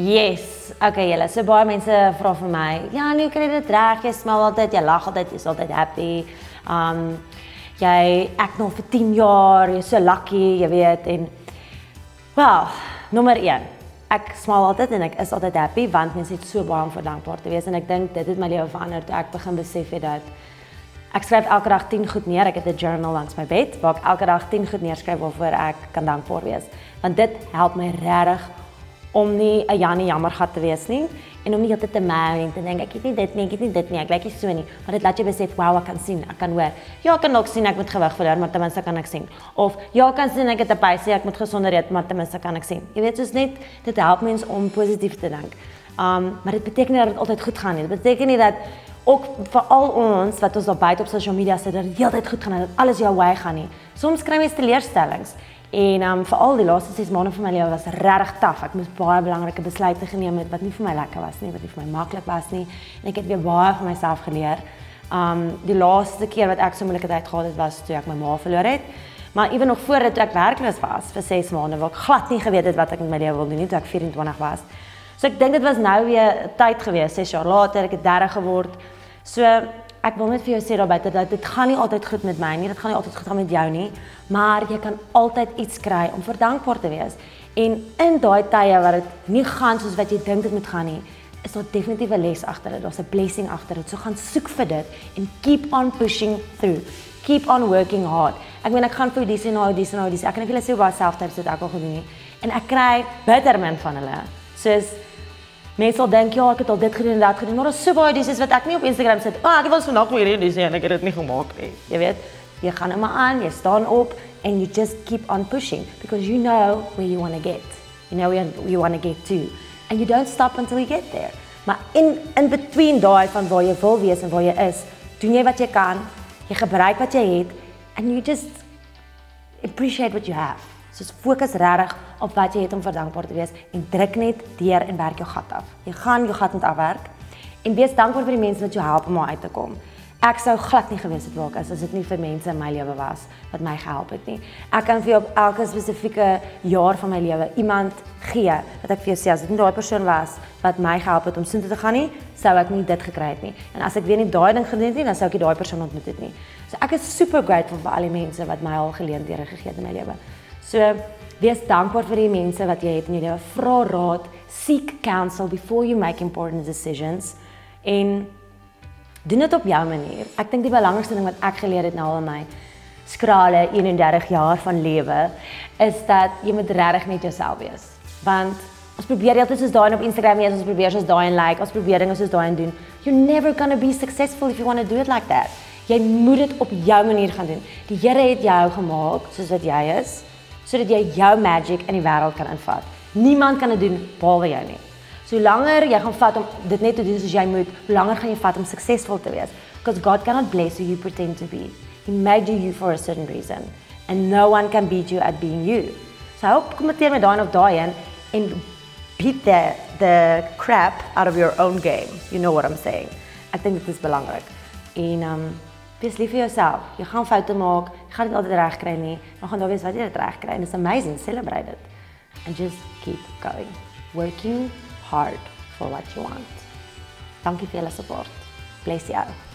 Yes. Okay, julle. So baie mense vra vir my, "Ja, nee, kry dit reg? Jy smil altyd, jy lag altyd, jy's altyd happy." Um jy ek nog vir 10 jaar, jy's so lucky, jy weet en wel, nommer 1. Ek smaal altyd en ek is altyd happy want mense het so baie om vir dankbaar te wees en ek dink dit het my lewe verander toe ek begin besef het dat ek skryf elke dag 10 goed neer. Ek het 'n journal langs my bed waar ek elke dag 10 goed neerskryf waarvoor ek kan dankbaar wees. Want dit help my regtig om nie 'n Janie jammergat te wees nie en om nie altyd te mou en te dink ek het nie dit nie, ek het nie dit nie, ek lyk nie so nie. Maar dit laat jou besef, wow, ek kan sien, ek kan hoor. Ja, ek kan ook sien ek moet gewig verloor, maar ten minste kan ek sien. Of ja, ek kan sien ek het 'n pysie, ek moet gesonder eet, maar ten minste kan ek sien. Jy weet, soos net dit help mense om positief te dink. Um, maar dit beteken nie dat dit altyd goed gaan nie. Dit beteken nie dat ook vir al ons wat ons daar buite op sosiale media sit dat dit heeltyd goed gaan en dat alles jou way gaan nie. Soms kry jy teleurstellings. En um veral die laaste 6 maande van my lewe was regtig taaf. Ek moes baie belangrike besluite geneem het wat nie vir my lekker was nie, wat nie vir my maklik was nie. En ek het weer baie van myself geleer. Um die laaste keer wat ek so moeilike tyd gehad het was toe ek my ma verloor het. Maar ewen nog voor dit ek werkloos was vir 6 maande waar ek glad nie geweet het wat ek met my lewe wil doen nie toe ek 24 was. So ek dink dit was nou weer tyd gewees, 6 jaar later, ek het 30 geword. So ek wil net vir jou sê daar buite dat dit gaan nie altyd goed met my nie, dit gaan nie altyd goed gaan met jou nie, maar jy kan altyd iets kry om verdankbaar te wees. En in daai tye wat dit nie gaan soos wat jy dink dit moet gaan nie, is daar definitief 'n les agter dit. Daar's 'n blessing agter dit. So gaan soek vir dit en keep on pushing through. Keep on working hard. Ek meen ek gaan vir dis en nou dis en nou dis. Ek kan nie vir julle sê hoe baie selftyds dit ek al gedoen het. En ek kry bitterment van hulle. Soos Mense sal dink ja, ek het al dit gedoen en dat gedoen, maar daar is so baie dis wat ek nie op Instagram sit. Ah, ek het vandag weer hierdie dis en ek het dit nie gemaak nie. Jy weet, jy gaan net maar aan, jy staan op and you just keep on pushing because you know where you want to get. You know where you want to get to and you don't stop until you get there. Maar in in between daai van waar jy wil wees en waar jy is, doen jy wat jy kan. Jy gebruik wat jy het and you just appreciate what you have. Soos fokus regtig op wat jy het om verdankbaar te wees en druk net deur en werk jou gat af. Jy gaan jou gat moet afwerk en wees dankbaar vir die mense wat jou help om uit te kom. Ek sou glad nie gewees het waar ek is as dit nie vir mense in my lewe was wat my gehelp het nie. Ek kan vir jou op elke spesifieke jaar van my lewe iemand gee wat ek vir jou sê as dit nie daai persoon was wat my gehelp het om soontoe te gaan nie, sou ek nie dit gekry het nie. En as ek weer nie daai ding gedoen het nie, dan sou ek nie daai persoon ontmoet het nie. So ek is super grateful vir al die mense wat my al geleenthede gegee het in my lewe. So wees dankbaar vir die mense wat jy het in jou lewe. Vra raad, seek counsel before you make important decisions en doen dit op jou manier. Ek dink die belangrikste ding wat ek geleer het nou al in my skrale 31 jaar van lewe is dat jy moet regtig net jouself wees. Want ons probeer altyd soos daai op Instagram wees, ons probeer soos daai en like, ons probeer dinge soos daai en doen. You're never going to be successful if you want to do it like that. Jy moet dit op jou manier gaan doen. Die Here het jou gemaak soos wat jy is sodat jy jou magic in die wêreld kan invat. Niemand kan dit doen behalwe jy nie. So langer jy gaan vat om dit net te doen soos jy moet, hoe langer gaan jy vat om suksesvol te wees? Because God cannot bless who you pretend to be. He made you for a certain reason and no one can beat you at being you. So hoop kom met met daai of daai in en beat the the crap out of your own game. You know what I'm saying? Ek dink dit is belangrik. En um Wees lief vir jouself. Jy gaan foute maak. Jy gaan dit altyd reg kry nie. Maar gaan daar wees wat jy dit reg kry en it's amazing. Celebrate it. And just keep going. Working hard for what you want. Dankie vir julle support. Bless you.